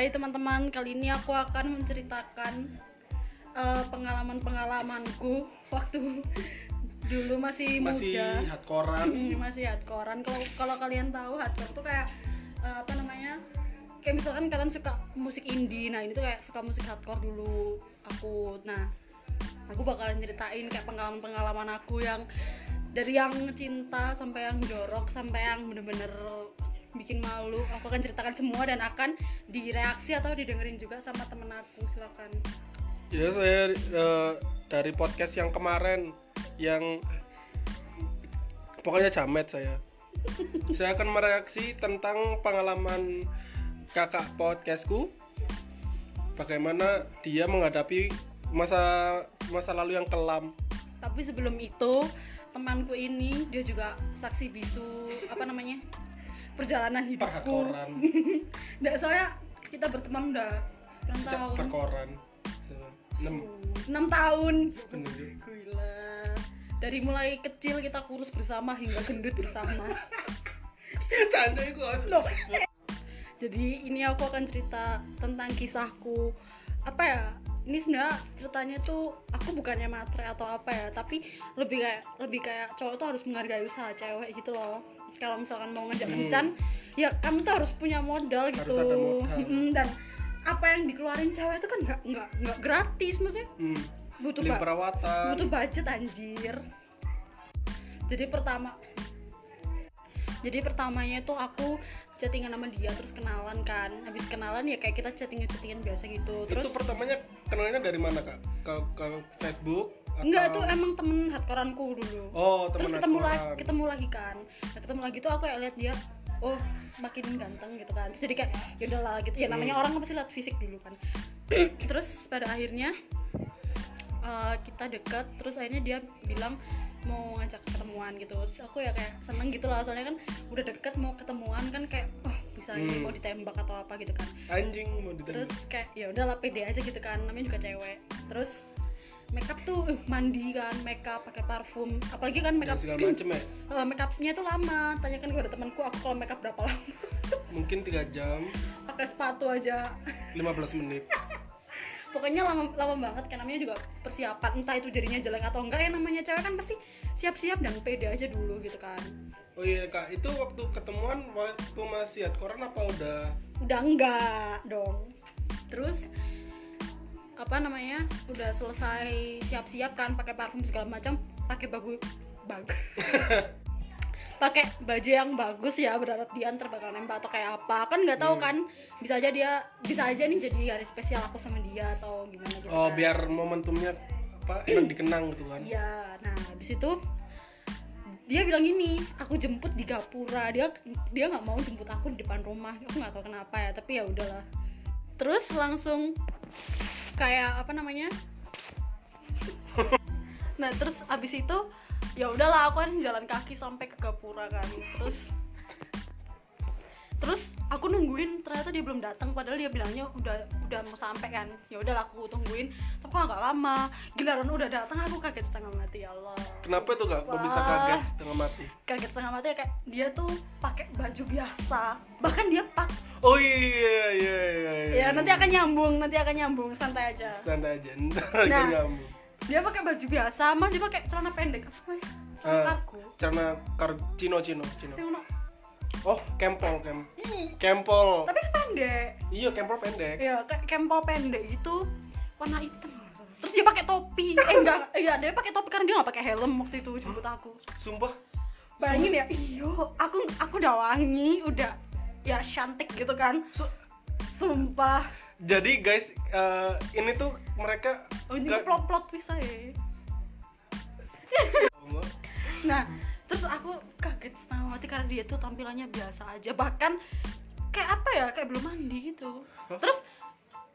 Hai teman-teman, kali ini aku akan menceritakan eh, pengalaman-pengalamanku waktu dulu masih, masih muda. hardcorean Mm, masih hardcorean. Kalau kalau kalian tahu hardcore tuh kayak eh, apa namanya? Kayak misalkan kalian suka musik indie. Nah, ini tuh kayak suka musik hardcore dulu aku. Nah, aku bakalan ceritain kayak pengalaman-pengalaman aku yang dari yang cinta sampai yang jorok sampai yang bener-bener bikin malu. Aku akan ceritakan semua dan akan direaksi atau didengerin juga sama temen aku. Silakan. Ya saya eh, dari podcast yang kemarin yang pokoknya jamet saya. Saya akan mereaksi tentang pengalaman kakak podcastku. Bagaimana dia menghadapi masa masa lalu yang kelam. Tapi sebelum itu temanku ini dia juga saksi bisu apa namanya perjalanan hidupku perhakoran nggak soalnya kita berteman udah enam tahun perkoran enam enam tahun bener ya. Gila. Dari mulai kecil kita kurus bersama hingga gendut bersama. Loh. Jadi ini aku akan cerita tentang kisahku. Apa ya? Ini sebenarnya ceritanya tuh aku bukannya matre atau apa ya, tapi lebih kayak lebih kayak cowok tuh harus menghargai usaha cewek gitu loh. Kalau misalkan mau ngajak Hmm. kencan, ya kamu tuh harus punya modal Harus gitu. ada modal. Dan apa yang dikeluarin cewek itu kan nggak nggak nggak gratis maksudnya hmm. butuh beli perawatan butuh budget anjir jadi pertama jadi pertamanya itu aku chattingan sama dia terus kenalan kan habis kenalan ya kayak kita chattingan chattingan biasa gitu terus itu pertamanya kenalnya dari mana kak ke ke Facebook atau- enggak itu emang temen hardcoreanku dulu. Oh terus temen ketemu lagi ketemu lagi kan. Nah, ketemu lagi tuh aku kayak lihat dia oh makin ganteng gitu kan. Terus jadi kayak ya udahlah gitu. Ya namanya Hmm. orang kan pasti lihat fisik dulu kan. Terus pada akhirnya eh, kita deket terus akhirnya dia bilang mau ngajak ketemuan gitu. Terus aku ya kayak seneng gitu lah soalnya kan udah deket mau ketemuan kan kayak oh bisa ini Hmm. mau ditembak atau apa gitu kan. Anjing mau ditembak. Terus kayak ya udahlah pede aja gitu kan. Namanya juga cewek. Terus makeup tuh eh, mandi kan makeup pakai parfum. Apalagi kan ya, makeup segala macem ya? Eh, makeupnya tuh lama. Tanyakan gue ada temanku aku kalau makeup berapa lama? Mungkin tiga jam. Pakai sepatu aja. 15 menit. Pokoknya lama lama banget kan namanya juga persiapan entah itu jadinya jelek atau enggak. Ya namanya cewek kan pasti siap-siap dan pede aja dulu gitu kan. Oh iya kak. Itu waktu ketemuan waktu masih hardcorean apa udah? Udah enggak dong. Terus apa namanya udah selesai siap-siap kan pakai parfum segala macam pakai baju bagus pakai baju yang bagus ya berharap dia ntar bakal nembak atau kayak apa kan nggak tahu Hmm. kan bisa aja dia bisa aja nih jadi hari spesial aku sama dia atau gimana gitu oh kan. biar momentumnya apa enak dikenang gitu kan Iya, nah habis itu dia bilang gini, aku jemput di Gapura. Dia dia nggak mau jemput aku di depan rumah. Aku nggak tahu kenapa ya, tapi ya udahlah. Terus langsung kayak apa namanya? nah terus abis itu ya udahlah aku kan jalan kaki sampai ke Gapura kan. Terus terus aku nungguin ternyata dia belum datang padahal dia bilangnya udah udah mau sampai kan. Ya udahlah aku tungguin. Tapi kok agak lama? Giliran udah datang aku kaget setengah mati ya Allah. Kenapa tuh kak kok bisa kaget setengah mati? Kaget setengah mati ya kayak dia tuh pakai baju biasa. Bahkan dia pak oh iya iya iya ya nanti akan nyambung nanti akan nyambung. Santai aja. Stand aja ntar Nah. nyambung. dia pakai baju biasa mah dia pakai celana pendek. Apa namanya celana Ah. kargo. karena kar cino cino cino. Ono- oh kempol kem. Kempol. Tapi kan pendek. Iya kempol pendek. Ya kayak kempol pendek itu warna hitam. Terus dia pakai topi. Eh enggak. Iya dia pakai topi karena dia nggak pakai helm waktu itu jemput aku. Sumpah? Bayangin ya iyo aku aku udah wangi udah ya cantik gitu kan. Su- sumpah. Jadi guys eh, ini tuh mereka oh ini plot plot twist saya nah terus aku kaget setengah mati karena dia tuh tampilannya biasa aja. Bahkan kayak apa ya kayak belum mandi gitu. Hah? terus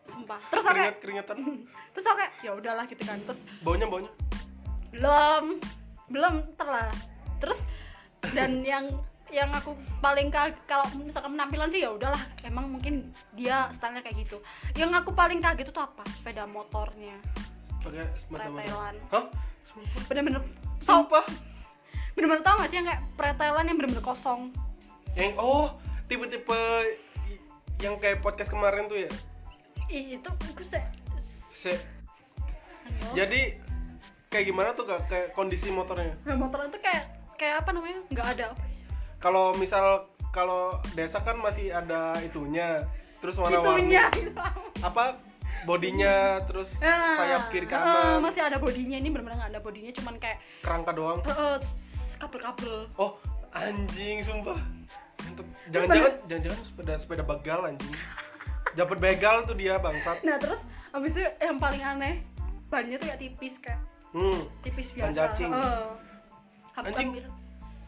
sumpah. Terus aku kayak keringet keringetan. Terus aku kayak ya udahlah gitu kan. Terus baunya baunya? Belum. Belum terlah terus dan yang yang aku paling kaget kalau misalkan penampilan sih ya udahlah. Emang mungkin dia stylenya kayak gitu. Yang aku paling kaget itu apa? Sepeda motornya. Pakai mata pretelan hah? Bener-bener. Sumpah bener-bener tau gak sih yang kayak pretelan yang bener-bener kosong? Yang oh tipe-tipe yang kayak podcast kemarin tuh ya? Ih, itu aku se Se- Halo? jadi kayak gimana tuh kak? Kayak kondisi motornya? Nah, motor itu kayak kayak apa namanya? Nggak ada. Kalau misal kalau desa kan masih ada itunya terus warna-warni. Itunya apa? Bodinya terus Nah, sayap kiri eh, kanan. masih ada bodinya. Ini benar-benar nggak ada bodinya cuman kayak kerangka doang. Eh, terus kabel-kabel. Oh anjing sumpah. Jangan-jangan jangan-jangan sepeda sepeda begal anjing. Dapat begal tuh dia bangsat. Nah terus habis itu yang paling aneh bannya tuh kayak tipis kayak hmm tipis biasa. cacing. Eh, hampir Anjing. hampir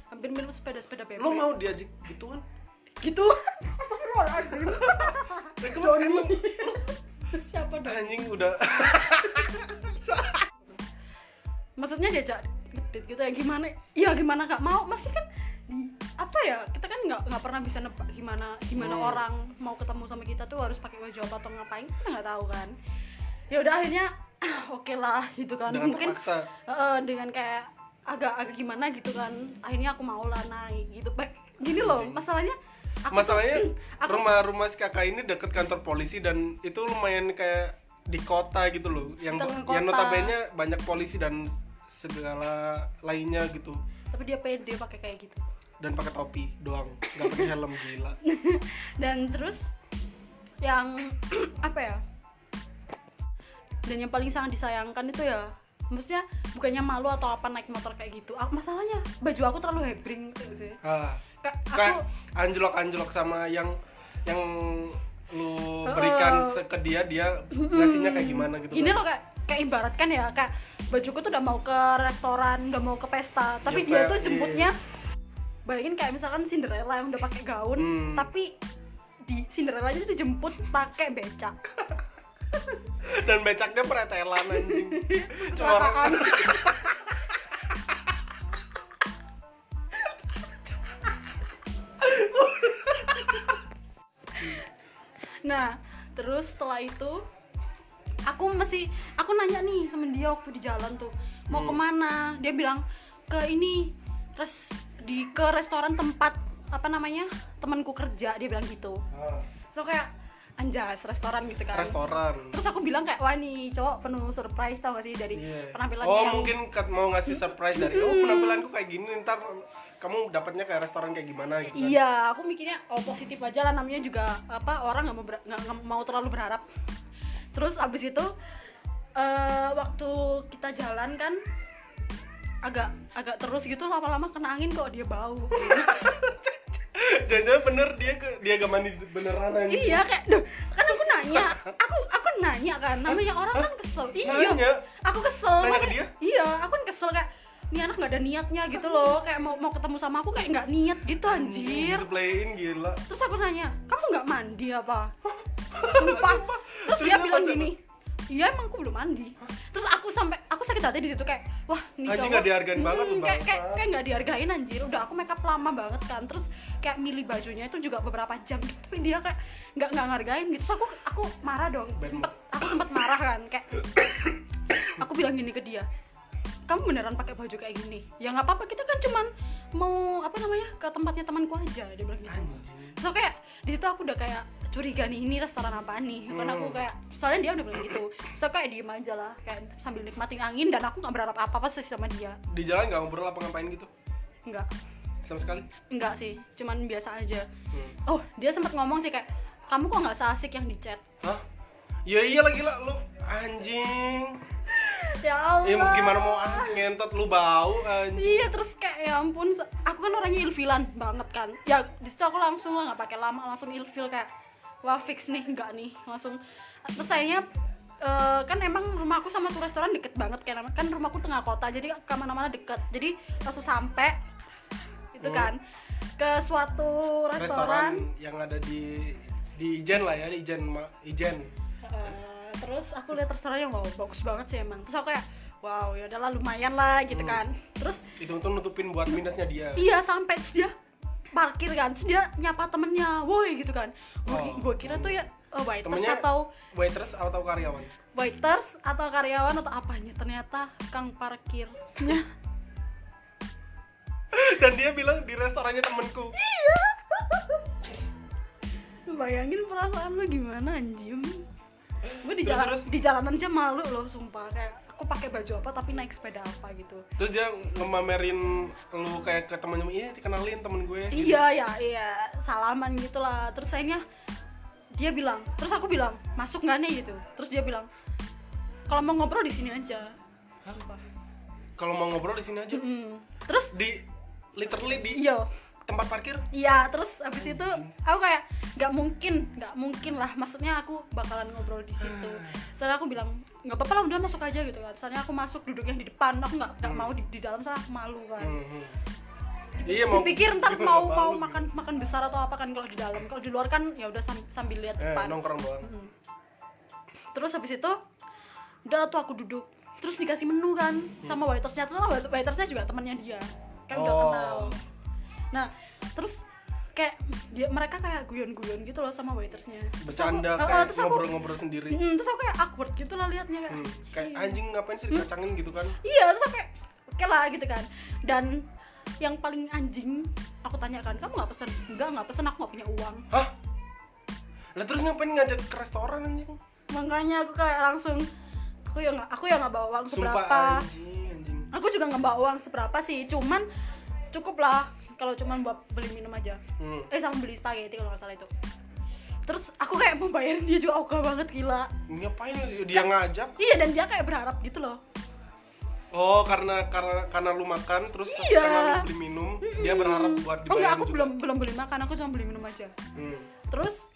hampir mirip sepeda sepeda bebek. Lo mau diajak gituan? Gitu. Astagfirullahaladzim emang siapa dong anjing udah. Maksudnya diajak gitu ya gimana ya gimana gak mau. Masih kan apa ya kita kan nggak nggak pernah bisa nebak gimana gimana Hmm. orang mau ketemu sama kita tuh harus pakai baju apa atau ngapain kita nggak tahu kan. Ya udah akhirnya oke lah gitu kan. Dengan mungkin terpaksa. Eh, dengan kayak agak agak gimana gitu kan. Akhirnya aku mau lah naik gitu. Baik, gini loh masalahnya aku masalahnya aku rumah-rumah si kakak ini deket kantor polisi dan itu lumayan kayak di kota gitu loh. Yang yang notabene banyak polisi dan segala lainnya gitu. Tapi dia pede pakai kayak gitu. Dan pakai topi doang nggak pakai helm gila. Dan terus yang apa ya? Dan yang paling sangat disayangkan itu ya maksudnya bukannya malu atau apa naik motor kayak gitu. Ah, masalahnya baju aku terlalu hebring gitu sih? Ah aku anjlok-anjlok sama yang yang lu berikan se- ke dia dia ngasihnya kayak gimana gitu gini kan. loh kayak kayak ibaratkan ya kayak bajuku tuh udah mau ke restoran udah mau ke pesta tapi Ya, dia tuh jemputnya bayangin kayak misalkan Cinderella yang udah pakai gaun Hmm. tapi di Cinderella itu dijemput pakai becak. Dan becaknya pretelan anjing. Cuma nah terus setelah itu aku masih aku nanya nih sama dia waktu di jalan tuh mau Hmm. ke mana? Dia bilang ke ini res di ke restoran tempat apa namanya temanku kerja dia bilang gitu. Ah, so kayak anjas restoran gitu kan. Restoran. Terus aku bilang kayak wah nih cowok penuh surprise tau gak sih dari Iya. penampilannya oh yang- mungkin mau ngasih surprise dari oh penampilanku kayak gini ntar kamu dapatnya kayak restoran kayak gimana gitu kan. Iya aku mikirnya oh positif aja lah namanya juga apa orang nggak mau nggak mau terlalu berharap terus abis itu eh, waktu kita jalan kan agak agak terus gitu lama-lama kena angin kok dia bau. Jangan-jangan bener dia ke- dia gak mandi beneran anjing iya kayak duh kan aku nanya aku aku nanya kan namanya orang kan kesel. Iya. Nanya? aku kesel Nanya ke dia? iya aku kan kesel kayak ini anak nggak ada niatnya gitu loh kayak mau mau ketemu sama aku kayak nggak niat gitu anjir. displayin gila. Terus aku nanya kamu nggak mandi apa sumpah. Terus Terus dia bilang gini iya emang aku belum mandi. Terus aku sampai aku sakit hati di situ kayak wah nih cowok. nggak dihargain banget Hmm, tuh, kayak kayak bangsa. kayak nggak dihargain anjir. Udah aku makeup lama banget kan. Terus kayak milih bajunya itu juga beberapa jam gitu tapi dia kayak nggak nggak ngargain gitu. Terus aku aku marah dong. Sempet aku sempet marah kan kayak aku bilang gini ke dia kamu beneran pakai baju kayak gini? Ya nggak apa-apa. Kita kan cuman mau apa namanya ke tempatnya temanku aja dia bilang gitu. So kayak di situ aku udah kayak curiga nih ini restoran apa nih? Karena aku Hmm. kayak soalnya dia udah bilang gitu. So kayak diem aja lah kayak sambil nikmatin angin dan aku nggak berharap apa apa sih sama dia. Di jalan nggak ngobrol apa ngapain gitu? Enggak sama sekali? Enggak sih cuman biasa aja. Hmm. oh dia sempat ngomong sih kayak kamu kok nggak seasik yang di chat? Hah? Ya iya lagi lah lu anjing. Ya Allah. Ya gimana mau ah, ngentot lu bau anjing. Iya terus kayak ya ampun aku kan orangnya ilfilan banget kan. Ya situ aku langsung lah nggak pakai lama langsung ilfil kayak wah fix nih enggak nih. Langsung. Terus sayangnya eh, kan emang rumahku sama tuh restoran deket banget kan kan rumahku tengah kota jadi ke mana-mana deket. Jadi langsung sampai itu Hmm. kan ke suatu restoran. Restoran, yang ada di di Ijen lah ya di Ijen Ma- Ijen. Eh, terus aku lihat restorannya wow bagus banget sih emang. Terus aku kayak wow ya udahlah lumayan lah gitu Hmm. kan. Terus itu untuk nutupin buat minusnya dia. Iya sampai terus dia parkir kan, terus dia nyapa temennya, woi gitu kan. Oh. Gue kira tuh ya oh, waiters Temennya- atau waitress atau karyawan waiters atau karyawan atau apanya ternyata kang parkirnya. dan dia bilang di restorannya temenku bayangin perasaan lu gimana anjim gue di Terus, jalan terus? di jalanan aja malu loh sumpah kayak aku pakai baju apa tapi naik sepeda apa gitu. Terus dia ngemamerin lu kayak ke temen-temen iya dikenalin temen gue gitu. iya ya iya salaman gitu lah terus akhirnya dia bilang terus aku bilang masuk nggak nih? gitu. Terus dia bilang kalau mau ngobrol di sini aja. Kalau mau ngobrol di sini aja? Mm. terus di literally di iya. tempat parkir? Iya, terus abis itu aku kayak nggak mungkin, nggak mungkin lah. Maksudnya aku bakalan ngobrol di situ. Soalnya aku bilang nggak apa-apa lah, udah masuk aja gitu kan. Soalnya aku masuk duduknya di depan, aku nggak nggak mau di, di dalam soalnya aku malu kan. Hmm, hmm. iya mau Dipikir ntar mau mau malu. makan makan besar atau apa kan kalau di dalam. Kalau di luar kan ya udah sam- sambil lihat eh, depan. nongkrong doang Mm. Terus habis itu udah lah tuh aku duduk. Terus dikasih menu kan sama waitersnya. Ternyata waitersnya juga temannya dia. Kan udah Oh. kenal. Nah, terus kayak dia mereka kayak guyon-guyon gitu loh sama waitersnya. Terus aku- bercanda eh, eh, kayak aku ngobrol-ngobrol sendiri Mm, terus aku kayak awkward gitu lah liatnya kayak, Hmm, "Anjing." kayak anjing ngapain sih dikacangin gitu kan Iya, terus aku kayak oke lah gitu kan. Dan yang paling anjing aku tanyakan, "Kamu nggak pesen?" "Enggak, nggak pesen, aku nggak punya uang." hah lah terus ngapain ngajak ke restoran anjing Makanya aku kayak langsung aku ya nggak aku ya nggak bawa uang sumpah seberapa. anjing anjing aku juga nggak bawa uang seberapa sih cuman cukup lah kalau cuman buat beli minum aja. Hmm. eh sama beli spaghetti kalau nggak salah itu. Terus aku kayak mau dia juga ogah banget gila. Ngapain dia? Ngajak? iya dan dia kayak berharap gitu loh. Oh karena karena karena lu makan terus Iya. karena lu beli minum dia berharap buat oh enggak dibayar aku belum belum beli makan aku cuma beli minum aja. Hmm. terus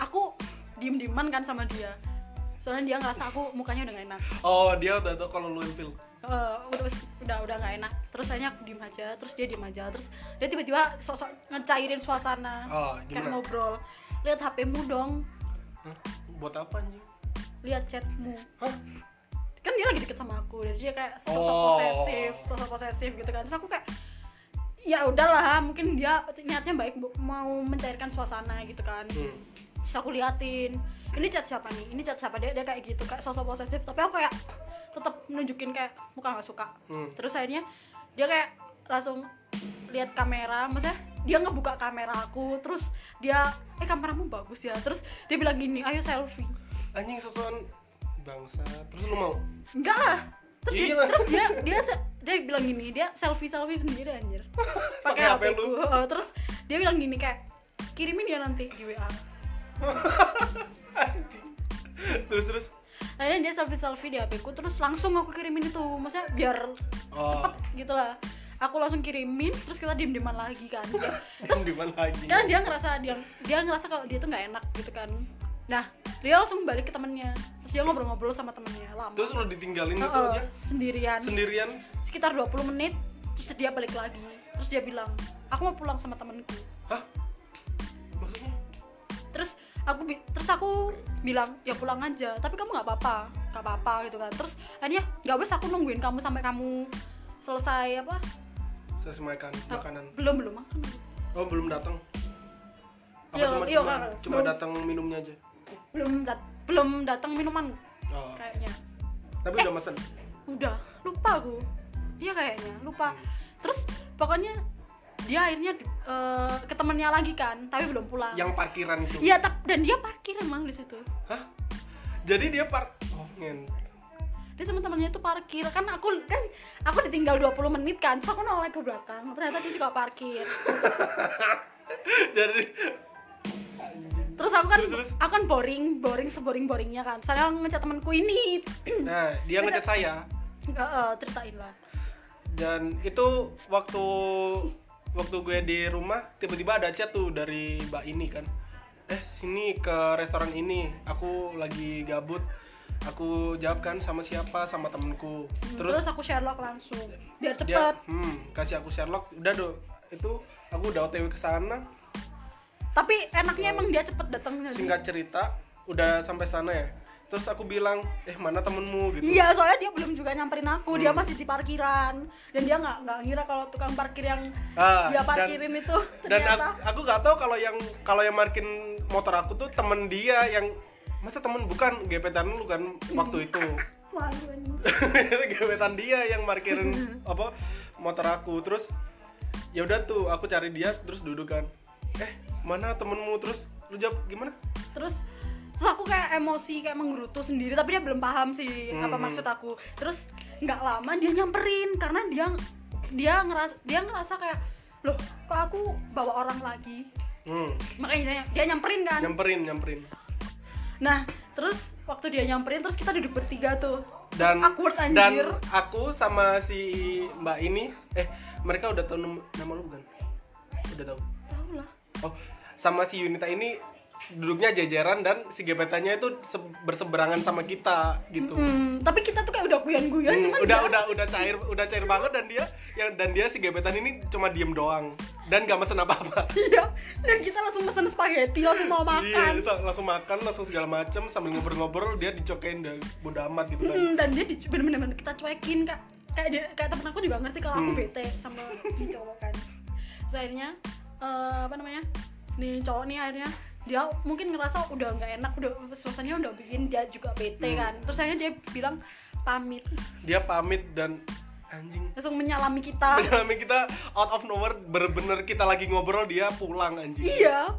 aku diem dieman kan sama dia. Soalnya dia ngerasa aku mukanya udah gak enak. Oh dia udah tau kalau lu ilfil Eh, udah udah udah nggak enak. Terus akhirnya aku diem aja terus dia diem aja. Terus dia tiba-tiba sosok ngecairin suasana oh kayak ngobrol. Lihat HP-mu dong. Hah? buat apa anjing? Lihat chatmu. Hah? kan dia lagi deket sama aku dan dia kayak sosok Oh. posesif sosok posesif gitu kan. Terus aku kayak ya udahlah mungkin dia niatnya baik mau mencairkan suasana gitu kan. Hmm. terus aku liatin ini chat siapa nih? Ini chat siapa? Dia dia kayak gitu kayak sosok posesif. Tapi aku kayak tetap nunjukin kayak muka nggak suka. Hmm. terus akhirnya dia kayak langsung lihat kamera maksudnya dia ngebuka kamera aku terus dia eh kameramu bagus ya. Terus dia bilang gini ayo selfie. Anjing sosokan bangsa. Terus lu mau? Enggak lah. Terus dia, terus dia dia dia bilang gini dia selfie selfie sendiri anjir. Pakai HP lu? Heeh, terus dia bilang gini kayak kirimin ya nanti di WA terus terus akhirnya dia selfie selfie di HP ku terus langsung aku kirimin itu. Maksudnya biar oh. cepet gitu lah. Aku langsung kirimin terus kita diem dieman lagi kan. Dia- terus di mana lagi. karena dia ngerasa dia dia ngerasa kalau dia tuh nggak enak gitu kan. Nah dia langsung balik ke temennya. Terus dia ngobrol-ngobrol sama temennya lama. Terus lu ditinggalin gitu aja? sendirian. Sendirian? Sekitar 20 menit terus dia balik lagi. Terus dia bilang aku mau pulang sama temenku. Hah? Maksudnya aku terus aku bilang ya pulang aja. Tapi kamu nggak apa-apa nggak apa-apa gitu kan. Terus akhirnya nggak wes aku nungguin kamu sampai kamu selesai apa? Sesuaikan Ah, makanan. belum belum makan. Oh belum datang? Apa Iya, cuma iya, cuma, kan. cuma datang minumnya aja? Belum dat belum datang minuman oh. kayaknya. Tapi Eh. udah mesen? udah. Lupa aku. Iya kayaknya. Lupa. Hmm. terus pokoknya dia akhirnya eh, ke temennya lagi kan tapi belum pulang. Yang parkiran itu? Iya dan dia parkir emang di situ. Hah? Jadi dia par oh ngen. Dia sama temennya itu parkir kan aku kan aku ditinggal 20 menit kan so aku noleh ke belakang ternyata dia juga parkir. Jadi terus aku kan Terus, terus? aku kan boring boring seboring boringnya kan saya ngecat temanku ini. Nah dia ngecat saya. Nggak, eh, ceritain lah. Dan itu waktu waktu gue di rumah tiba-tiba ada chat tuh dari mbak ini kan. Eh sini ke restoran ini. Aku lagi gabut. Aku jawab kan sama siapa? Sama temenku. Hmm, terus, terus aku Sherlock langsung. Biar dia cepet. hmm, kasih aku Sherlock. Udah do itu aku udah otw ke sana. Tapi enaknya emang dia cepet datang singkat cerita udah sampai sana ya terus aku bilang eh mana temenmu? Gitu. Iya, soalnya dia belum juga nyamperin aku, dia Hmm. masih di parkiran. Dan dia nggak nggak ngira kalau tukang parkir yang Ah, dia dan- parkirin itu dan aku, ternyata aku gak tahu kalau yang kalau yang markin motor aku tuh temen dia yang masa temen? Bukan gebetan lu kan waktu itu. Malu anjing. gebetan dia yang markirin apa motor aku. Terus ya udah tuh aku cari dia terus duduk kan. Eh mana temenmu? Terus lu jawab gimana? Terus terus aku kayak emosi kayak menggerutu sendiri tapi dia belum paham sih apa Hmm. maksud aku. Terus nggak lama dia nyamperin karena dia dia ngerasa dia ngerasa kayak loh kok aku bawa orang lagi? Hmm. makanya dia, dia nyamperin kan? Nyamperin nyamperin. Nah terus waktu dia nyamperin terus kita duduk bertiga tuh. Dan awkward anjir. dan aku sama si mbak ini eh mereka udah tahu nama lu bukan? Udah tahu? Tahu lah. Oh sama si Yunita ini duduknya jajaran dan si gebetannya itu se- berseberangan sama kita gitu. Hmm, tapi kita tuh kayak udah guyan-guyan Hmm, cuman udah dia- udah udah cair udah cair banget dan dia yang dan dia si gebetan ini cuma diem doang dan gak mesen apa-apa. Iya dan kita langsung pesen spaghetti langsung mau Iya, makan. sa- langsung makan langsung segala macam sambil ngobrol-ngobrol dia dicokain dan bodo amat gitu kan. Hmm, dan dia di- bener-bener kita cuekin kak. Kayak dia, kayak temen aku juga ngerti kalau aku Hmm. bete sama si cowok kan. Terus akhirnya eh, apa namanya nih cowok nih akhirnya dia mungkin ngerasa udah nggak enak udah suasananya udah bikin dia juga bete Hmm. kan. Terus akhirnya dia bilang pamit. Dia pamit dan anjing. Langsung menyalami kita. Menyalami kita out of nowhere bener-bener kita lagi ngobrol dia pulang anjing. Iya.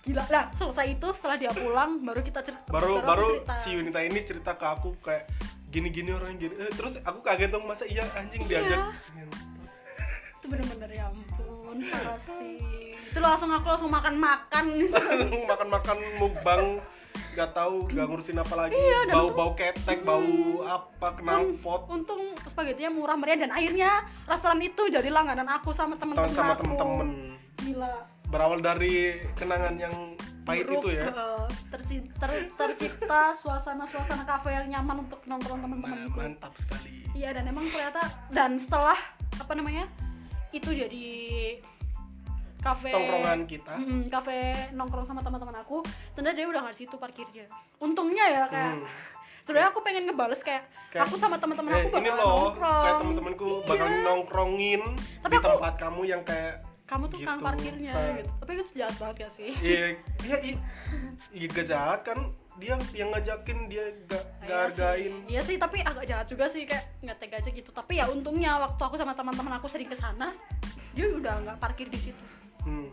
Gila. Lah selesai itu setelah dia pulang baru kita cerita baru baru cerita. si Yunita ini cerita ke aku kayak gini-gini orang gini. Eh, terus aku kaget dong masa iya anjing Iya. diajak? Itu bener-bener ya ampun parah sih itu langsung aku langsung makan-makan. Makan-makan mukbang nggak tahu nggak ngurusin apa lagi. Iya, bau untung- bau ketek bau apa knalpot untung spaghettinya murah meriah dan akhirnya restoran itu jadi langganan aku sama temen-temen sama aku. temen-temen. Gila. Berawal dari kenangan yang pahit Buruk, itu ya. eh, terci- ter- tercipta suasana-suasana kafe yang nyaman untuk nongkrong Ma- teman-temanku mantap sekali. Iya dan emang ternyata dan setelah apa namanya itu jadi kafe tongkrongan kita Mm, kafe nongkrong sama teman-teman aku ternyata dia udah nggak di situ parkirnya untungnya ya kayak Hmm. sebenarnya aku pengen ngebales kayak, Kayak, aku sama teman-teman Eh, aku bakal ini loh nongkrong kayak temen-temenku bakal Iya. nongkrongin Tapi di aku- tempat kamu yang kayak kamu tuh Gitu. parkirnya Nah. gitu tapi itu jahat banget gak sih iya iya iya iya gak jahat kan dia yang ngajakin dia gak, gak Iya sih. hargain iya sih tapi agak jahat juga sih kayak nggak tega aja gitu. Tapi ya untungnya waktu aku sama teman-teman aku sering ke sana dia udah nggak parkir di situ. Hmm,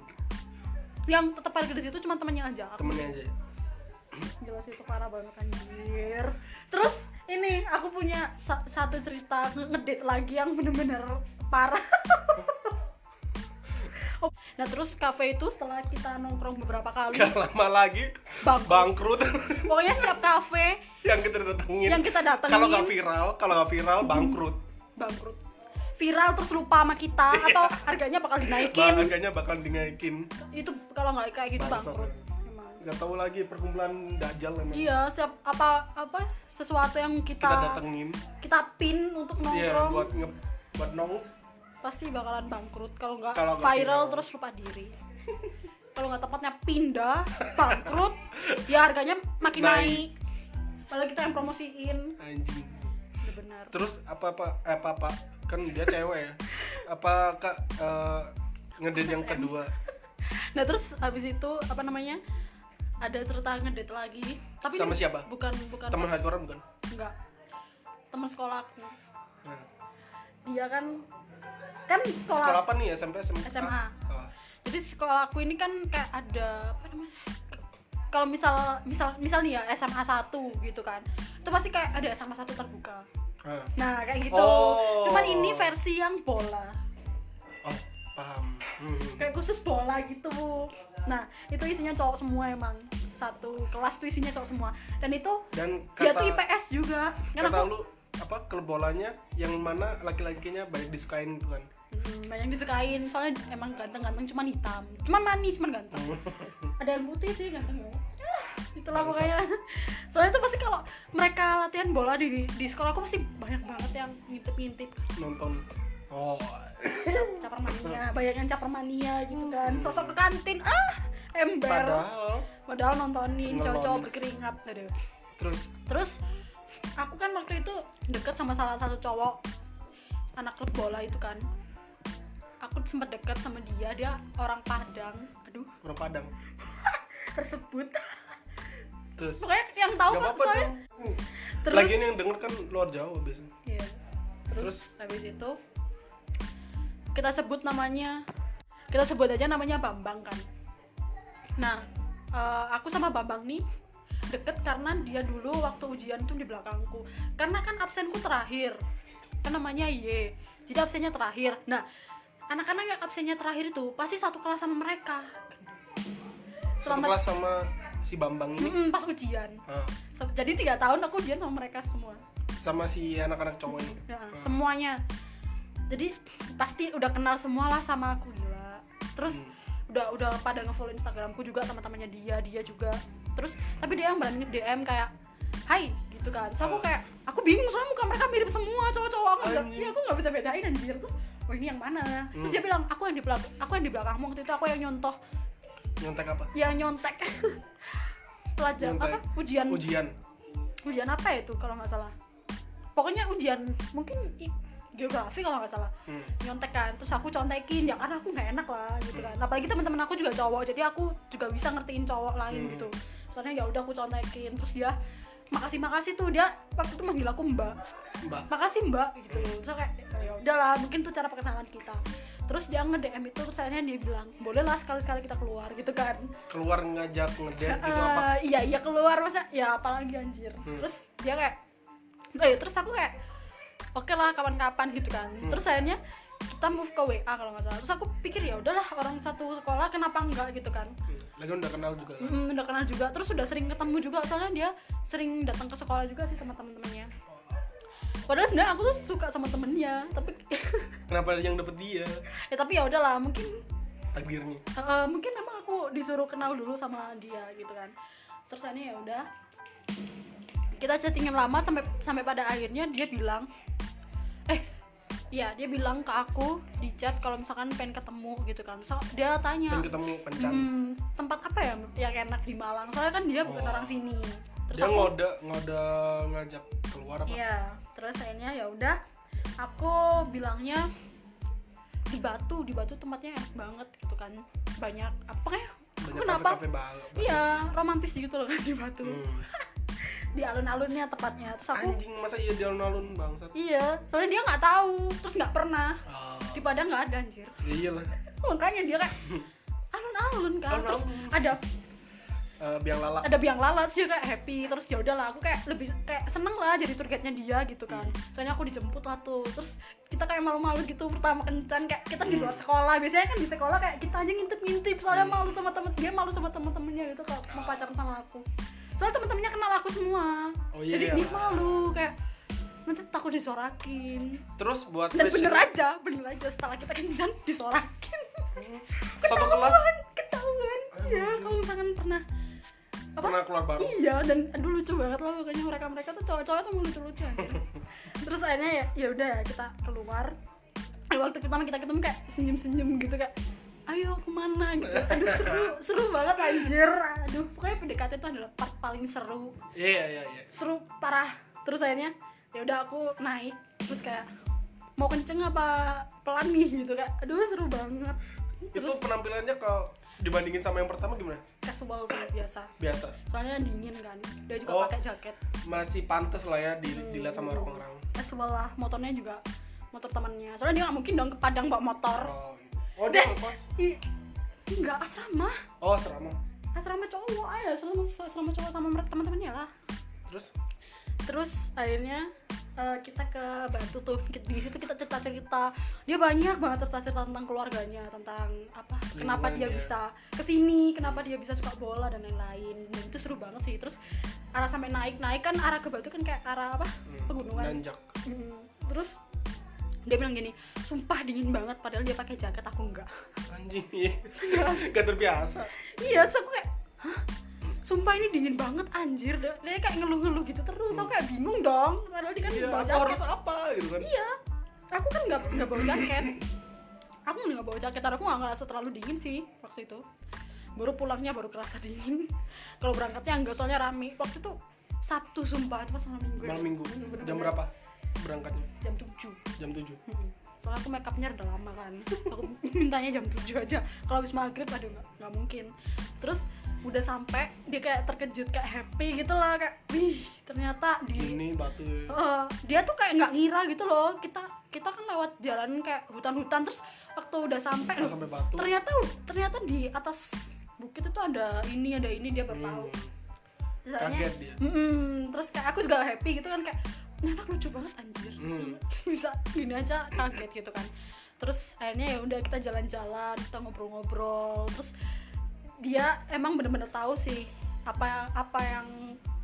yang tetap parkir di situ cuma temannya aja. Aku temennya aja. Jelas itu parah banget anjir. Terus ini aku punya sa- satu cerita nge- ngedate lagi yang bener-bener parah nah terus kafe itu setelah kita nongkrong beberapa kali gak lama lagi bangkrut. bangkrut. Pokoknya setiap kafe yang kita datengin. Yang kita datengin. Kalau gak viral kalau gak viral bangkrut. Bangkrut. Viral terus lupa sama kita atau harganya bakal dinaikin. Harganya bakal dinaikin. Itu kalau nggak kayak gitu bangkrut. Emang. Gak tahu lagi perkumpulan dajal emang iya setiap apa apa sesuatu yang kita kita datengin. kita pin untuk iya nongkrong. buat nge buat nongs pasti bakalan bangkrut. Kalau nggak viral viral. terus lupa diri. Kalau nggak tempatnya pindah bangkrut ya harganya makin Naik. naik. Padahal kita yang promosiin. Anjing. Udah benar terus apa apa eh, apa apa? Kan dia cewek ya. Apa kak eh, ngedate yang kedua? Nah terus habis itu apa namanya ada cerita ngedate lagi. Tapi Sama siapa? bukan bukan teman hati bukan? Enggak teman sekolahku. Nah, dia kan? Kan sekolah, sekolah apa nih? SMP SMA SMA. Ah, jadi sekolah aku ini kan kayak ada apa namanya? Kalau misal misal misal nih ya SMA 1 gitu kan. Itu pasti kayak ada SMA 1 terbuka. Ah. nah kayak gitu. Oh. cuman ini versi yang bola. Oh paham. Hmm. kayak khusus bola gitu. Nah itu isinya cowok semua emang. Satu kelas tuh isinya cowok semua. Dan itu dan dia kata tuh IPS juga. Kan kata aku lu apa klub bolanya yang mana laki-lakinya banyak disukain gitu kan? Hmm, banyak disukain. Soalnya emang ganteng-ganteng cuman hitam. Cuman manis cuman ganteng. Ada yang putih sih ganteng ya. Ah, itulah pokoknya. soalnya tuh pasti kalau mereka latihan bola di di sekolah aku pasti banyak banget yang ngintip-ngintip. Nonton. Oh. Cap- caper mania. Banyak yang caper mania gitu kan. Sosok ke kantin ah ember. Padahal padahal nontonin. cowok-cowok berkeringat. Aduh. Terus? Terus aku kan waktu itu deket sama salah satu cowok anak klub bola itu kan. Aku sempat deket sama dia dia orang Padang. Aduh. Orang Padang. Tersebut. Terus pokoknya yang tahu apa-apa soalnya. dong. Terus lagi ini yang denger kan luar Jawa biasanya. Iya. terus, habis itu kita sebut namanya kita sebut aja namanya Bambang kan. Nah eh, aku sama Bambang nih deket karena dia dulu waktu ujian tuh di belakangku. Karena kan absenku terakhir. Kan namanya Y. Jadi absennya terakhir. Nah anak-anak yang absennya terakhir itu pasti satu kelas sama mereka. Satu selama kelas sama si Bambang ini. Mm-mm, pas ujian. Ah, jadi tiga tahun aku ujian sama mereka semua. Sama si anak-anak cowok ini. ya, Ah. semuanya. Jadi pasti udah kenal semua lah sama aku gila. Terus Hmm. udah udah pada ngefollow instagramku juga teman-temannya dia dia juga terus tapi dia yang berani dm kayak hai gitu kan. Terus aku Ah. kayak aku bingung soalnya muka mereka mirip semua cowok-cowok. Aku nggak ya aku nggak bisa bedain anjir. Terus oh ini yang mana? Terus Hmm. dia bilang aku yang di belakang aku yang di belakangmu. Waktu itu aku yang nyontoh. Nyontek apa? yang nyontek. Pelajar Nyontek. apa ujian. Ujian. ujian apa ya itu kalau nggak salah? Pokoknya ujian mungkin geografi kalau nggak salah. Hmm. nyontek kan terus aku contekin ya karena aku nggak enak lah gitu kan. Apalagi teman-teman aku juga cowok jadi aku juga bisa ngertiin cowok lain Hmm. gitu soalnya ya udah aku contekin. Terus dia makasih makasih tuh. Dia waktu itu manggil aku mbak. Mbak. makasih mbak. Gitu aku kayak ya udahlah mungkin tuh cara perkenalan kita. Terus dia nge DM itu terus akhirnya dia bilang boleh lah sekali sekali kita keluar gitu kan. Keluar ngajak ngedate gitu apa? Iya iya keluar. Masa ya apalagi anjir. Hmm. terus dia kayak enggak ya terus aku kayak oke lah kapan-kapan gitu kan. Hmm. terus akhirnya kita move ke WA kalau nggak salah terus aku pikir ya udahlah orang satu sekolah kenapa enggak gitu kan Hmm. Lagi udah kenal juga kan? Mm, udah kenal juga terus udah sering ketemu juga soalnya dia sering datang ke sekolah juga sih sama teman-temannya padahal sebenarnya aku tuh suka sama temennya tapi Kenapa yang dapet dia? ya tapi ya udahlah mungkin Takdirnya. Eh, mungkin emang aku disuruh kenal dulu sama dia gitu kan terus akhirnya ya udah kita chattingan lama sampai sampai pada akhirnya dia bilang eh Iya, dia bilang ke aku di chat kalau misalkan pengen ketemu gitu kan. So, dia tanya, Kan ketemu kencan. "Hmm, tempat apa ya yang enak di Malang? Soalnya kan dia bukan Oh. orang sini. Terus Dia aku, ngode ngode ngajak keluar apa? Iya, terus akhirnya ya udah aku bilangnya di Batu, di Batu tempatnya enak banget gitu kan. Banyak apa ya? Banyak kenapa? bagus. Iya, romantis gitu loh kan di Batu. Hmm. Di alun-alunnya tepatnya. Terus aku Anjing masa iya di alun-alun bangsat. iya, soalnya dia nggak tahu, terus nggak pernah. Ah. Di Padang nggak ada anjir. Ya iyalah. Makanya dia kayak alun-alun kan. Terus Alun-alun. ada Eh, biang lala. ada biang lalat sih kayak happy. Terus ya udahlah aku kayak lebih kayak seneng lah jadi tour guide-nya dia gitu kan. Soalnya aku dijemput lah tuh. Terus kita kayak malu-malu gitu pertama kencan kayak kita di luar sekolah. Biasanya kan di sekolah kayak kita aja ngintip-ngintip soalnya malu sama temen dia malu sama temen-temennya gitu kalau mau pacaran sama aku. Soalnya temen-temennya kenal aku semua. Oh, iya, jadi iya. dia malu kayak nanti takut disorakin. Terus buat dan fashion- bener aja bener aja. Setelah kita kencan disorakin. Satu kelas? ketahuan. Iya kalau misalkan pernah apa? Pernah keluar bareng. iya dan aduh lucu banget lah pokoknya mereka mereka tuh cowok-cowok tuh lucu lucu terus akhirnya ya ya udah ya kita keluar. Di waktu pertama kita ketemu kayak senyum senyum gitu kayak ayo ke mana? gitu. Aduh seru seru banget anjir. Aduh pokoknya PDKT itu adalah part paling seru. Iya iya iya. seru parah. Terus akhirnya ya udah aku naik terus kayak mau kenceng apa pelan nih? gitu kayak aduh seru banget. Itu terus penampilannya kalau dibandingin sama yang pertama gimana? casual sih biasa Biasa. soalnya dingin kan dia juga Oh. pakai jaket Masih pantas lah ya di- dilihat sama orang-orang. casual lah motornya juga motor temannya soalnya dia nggak mungkin dong ke Padang bawa motor Oh, oh dia Deh. ngekos. Ih, nggak asrama Oh, serama. asrama cowok aja asrama asrama cowok sama teman-temannya lah Terus terus akhirnya eh, kita ke Batu tuh di situ kita cerita cerita dia banyak banget cerita cerita tentang keluarganya tentang apa kenapa dia Lingkungannya. bisa ke sini kenapa dia bisa suka bola dan lain-lain dan itu seru banget sih terus arah sampai naik naik kan arah ke Batu kan kayak arah apa hmm, pegunungan nanjak. Hmm, terus dia bilang gini sumpah dingin banget padahal dia pakai jaket aku enggak Anjing. iya. Gak terbiasa. iya terus aku kayak sumpah ini dingin banget anjir. Dia, dia kayak ngeluh-ngeluh gitu terus. Aku kayak bingung dong. Padahal dia kan Iya, bawa jaket. harus apa gitu kan? iya. Aku kan nggak nggak bawa jaket. Aku nggak bawa jaket dan aku nggak ngerasa terlalu dingin sih waktu itu. Baru pulangnya baru kerasa dingin. Kalau berangkatnya enggak soalnya rame. Waktu itu Sabtu sumpah. Itu pas malam minggu. Malam minggu. Bener-bener Jam berapa berangkatnya? jam 7 Jam 7. Hmm. soalnya aku make upnya udah lama kan. Aku mintanya jam 7 aja. Kalau habis maghrib aduh nggak mungkin. Terus udah sampai dia kayak terkejut kayak happy gitu lah kayak wih ternyata di Ini batu. Eh, dia tuh kayak nggak ngira gitu loh kita kita kan lewat jalan kayak hutan-hutan terus waktu udah sampai sampai batu. ternyata ternyata di atas bukit itu ada ini ada ini dia baru tahu Hmm, kaget dia Mm-mm. terus kayak aku juga happy gitu kan kayak ini anak lucu banget anjir Hmm. bisa gini aja kaget gitu kan terus akhirnya ya udah kita jalan-jalan kita ngobrol-ngobrol terus dia emang bener-bener tahu sih apa apa yang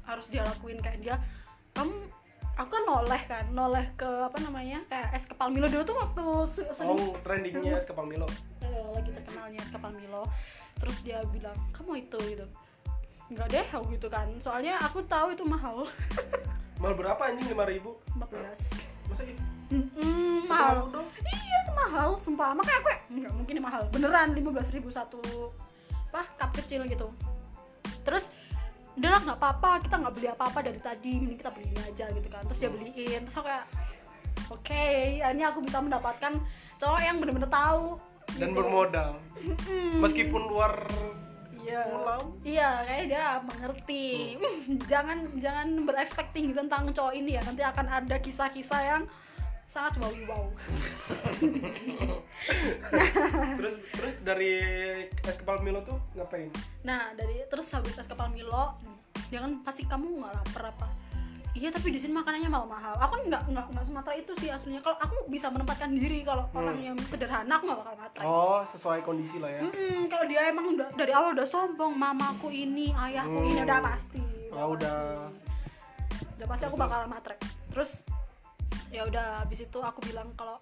harus dia lakuin. Kayak dia kamu aku kan noleh kan noleh ke apa namanya kayak es kepal Milo dulu tuh waktu se- sering oh trendingnya es kepal Milo. Eh, lagi terkenalnya es kepal Milo. Terus dia bilang kamu itu gitu. Nggak deh aku gitu kan. Soalnya aku tahu itu mahal. Mal berapa anjing? lima ribu? 14 masa gitu? Mahal. iya itu mahal sumpah. Makanya aku nggak mungkin mahal. Beneran 15.000 ribu satu apa cup kecil gitu terus udah lah nggak apa-apa kita nggak beli apa-apa dari tadi mending kita beli ini aja gitu kan terus dia beliin terus aku kayak oke ini aku bisa mendapatkan cowok yang bener-bener tahu dan gitu. bermodal meskipun luar Iya. pulau Iya, kayak dia mengerti. jangan jangan berekspekting tentang cowok ini ya. Nanti akan ada kisah-kisah yang sangat wow wow. terus terus dari es kepal Milo tuh ngapain Nah, dari terus habis es kepal Milo, dia kan pasti kamu nggak lapar apa? Iya, tapi di sini makanannya mahal-mahal. Aku kan nggak nggak nggak Sumatera itu sih aslinya. Kalau aku bisa menempatkan diri kalau orang yang sederhana aku nggak bakal matre. oh sesuai kondisi lah ya Mm-mm, kalau dia emang udah dari awal udah sombong, mamaku ini, ayahku ini Hmm. udah pasti. oh udah udah pasti aku bakal matre terus ya udah habis itu aku bilang kalau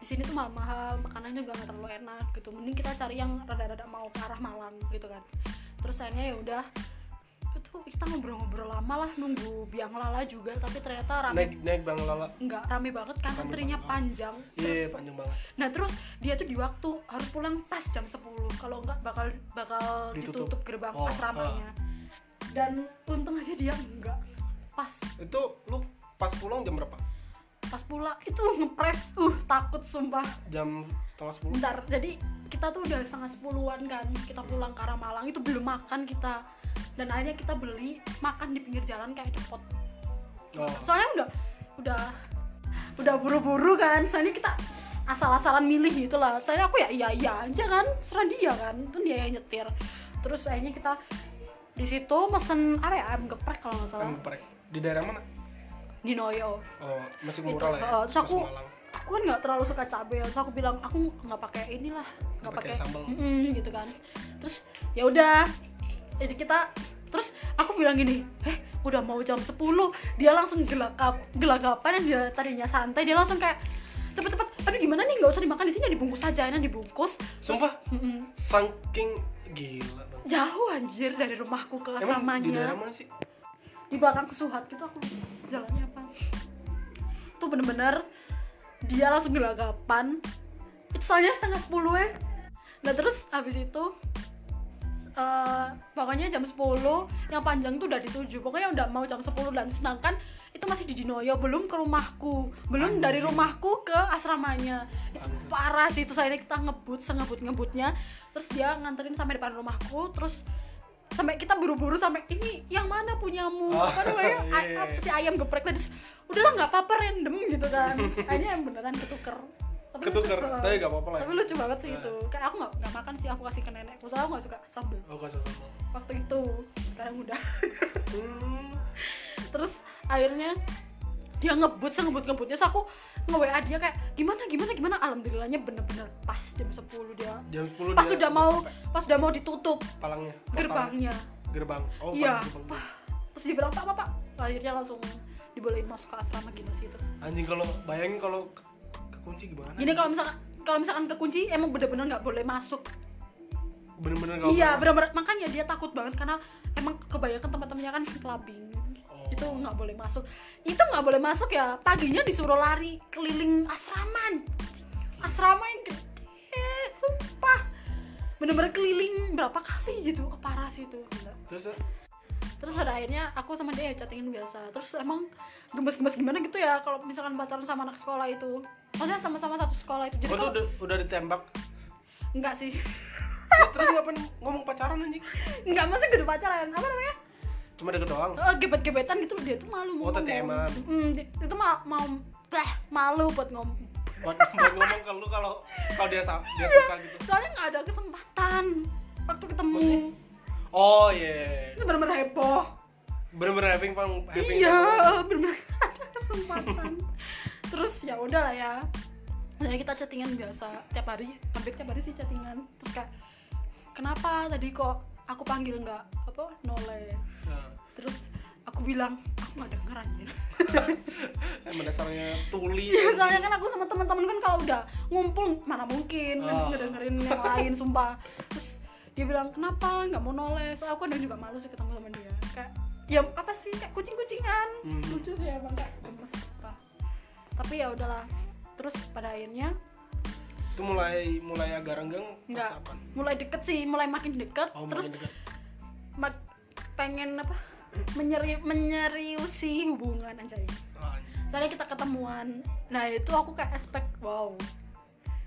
di sini tuh mahal-mahal makanannya juga nggak terlalu enak gitu. Mending kita cari yang rada-rada mau ke arah Malang gitu kan. Terus akhirnya ya udah itu kita ngobrol-ngobrol lama lah nunggu biang lala juga tapi ternyata rame. Naik naik bang lala? Nggak rame banget kan Rame antrinya panjang. Iya terus panjang banget. Nah terus dia tuh di waktu harus pulang pas jam 10 kalau enggak bakal bakal Ditutup. ditutup, gerbang Oh, asramanya dan untung aja dia enggak pas. Itu lu pas pulang jam berapa pas pulang itu ngepres uh takut sumpah. Jam setengah sepuluh. Bentar jadi kita tuh udah setengah sepuluhan kan kita pulang ke arah Malang itu belum makan kita. Dan akhirnya kita beli makan di pinggir jalan kayak depot oh. Soalnya udah udah udah buru-buru kan soalnya kita asal-asalan milih gitu lah. Saya aku ya iya iya aja kan serah dia kan kan dia yang nyetir. Terus akhirnya kita di situ mesen apa ya ayam geprek kalau nggak salah. Kan geprek. Di daerah mana di Noyo oh masih murah lah ya? uh, terus aku- Malang. aku kan nggak terlalu suka cabai terus aku bilang aku nggak pakai inilah nggak pakai sambal. Mm-mm, gitu kan. Terus ya udah jadi kita terus aku bilang gini eh udah mau jam 10 dia langsung gelagap gelagapan yang dia tadinya santai dia langsung kayak cepet-cepet aduh gimana nih nggak usah dimakan di sini dibungkus aja ini dibungkus. Sumpah? Mm-mm. saking gila bang jauh anjir dari rumahku ke di asramanya. daerah mana sih? Di belakang kesuhat gitu aku jalannya tuh bener-bener dia langsung gelagapan. Itu soalnya setengah sepuluh ya. Nah terus habis itu eh, pokoknya jam 10 yang panjang tuh udah dituju pokoknya udah mau jam 10 dan sedangkan itu masih di Dinoyo belum ke rumahku. Belum Anjing. dari rumahku ke asramanya. Itu parah sih itu saya kita ngebut sengebut ngebutnya terus dia nganterin sampai depan rumahku terus sampai kita buru-buru sampai ini yang mana punyamu? Oh, apa namanya iya, iya, iya. si ayam geprek tadi Terus, udahlah nggak apa-apa random gitu kan. Akhirnya yang beneran ketuker. Tapi ketuker lucu, tapi gak apa-apa lah tapi ya lucu banget sih Nah. itu. Kayak aku nggak nggak makan sih aku kasih ke nenekku soalnya aku nggak suka sambal oh gak usah sama waktu itu sekarang udah. Hmm. terus akhirnya dia ngebut ngebut ngebutnya terus aku nge WA dia kayak gimana gimana gimana? Alhamdulillahnya bener-bener pas jam 10 dia. Jam 10 pas dia udah mau pas udah mau ditutup palangnya gerbangnya. Gerbang. Oh iya. gerbang. Terus dia bilang pak pak pak. Akhirnya langsung dibolehin masuk ke asrama gini sih itu anjing kalau bayangin kalau ke, kekunci gimana? Gini kalau misalkan kalau misalkan kekunci emang bener-bener nggak boleh masuk. Bener-bener iya bener-bener. Makanya dia takut banget karena emang kebanyakan teman-temannya kan Oh. Itu nggak boleh masuk. Itu nggak boleh masuk ya. Paginya disuruh lari keliling asrama. Asrama yang gede sumpah. Bener-bener keliling berapa kali gitu oh, parah sih itu. Terus terus pada akhirnya aku sama dia ya chattingin biasa. Terus emang gemes-gemes gimana gitu ya kalau misalkan pacaran sama anak sekolah itu. Maksudnya sama-sama satu sekolah itu. Jadi oh kalau udah, udah ditembak? Enggak sih. Terus- terus ngapain ngomong pacaran anjing? Enggak maksudnya gitu pacaran. Apa namanya cuma deket doang. Eh, gebet-gebetan gitu dia tuh malu Oh, ngomong. Mm, di- itu mah mau bah, malu buat ngomong. Buat, buat ngomong ke lu kalau kalau dia dia suka gitu. soalnya nggak ada kesempatan waktu ketemu. Maksudnya? oh iya itu bener-bener heboh. Bener-bener having fun having iya fun. bener-bener ada kesempatan. Terus ya udah lah ya. Jadi kita chattingan biasa tiap hari hampir tiap hari sih chattingan. Terus kayak kenapa tadi kok aku panggil nggak apa noleh Nah, terus aku bilang aku nggak denger anjir emang dasarnya tuli ya? soalnya kan aku sama teman-teman kan kalau udah ngumpul mana mungkin kan Oh. ngedengerin yang lain sumpah. Terus dia bilang kenapa? Nggak mau noleh soalnya aku ada juga malu sih ketemu sama dia. Kayak ya apa sih? Kayak kucing-kucingan. Hmm. lucu sih emang kayak gemes apa tapi ya udahlah. Terus pada akhirnya itu mulai mulai agak renggang pas nggak. mulai deket sih mulai makin deket. Oh terus makin dekat. mak- pengen apa? Menyeri menyeriusi hubungan anjay. Soalnya kita ketemuan. Nah itu aku kayak expect wow.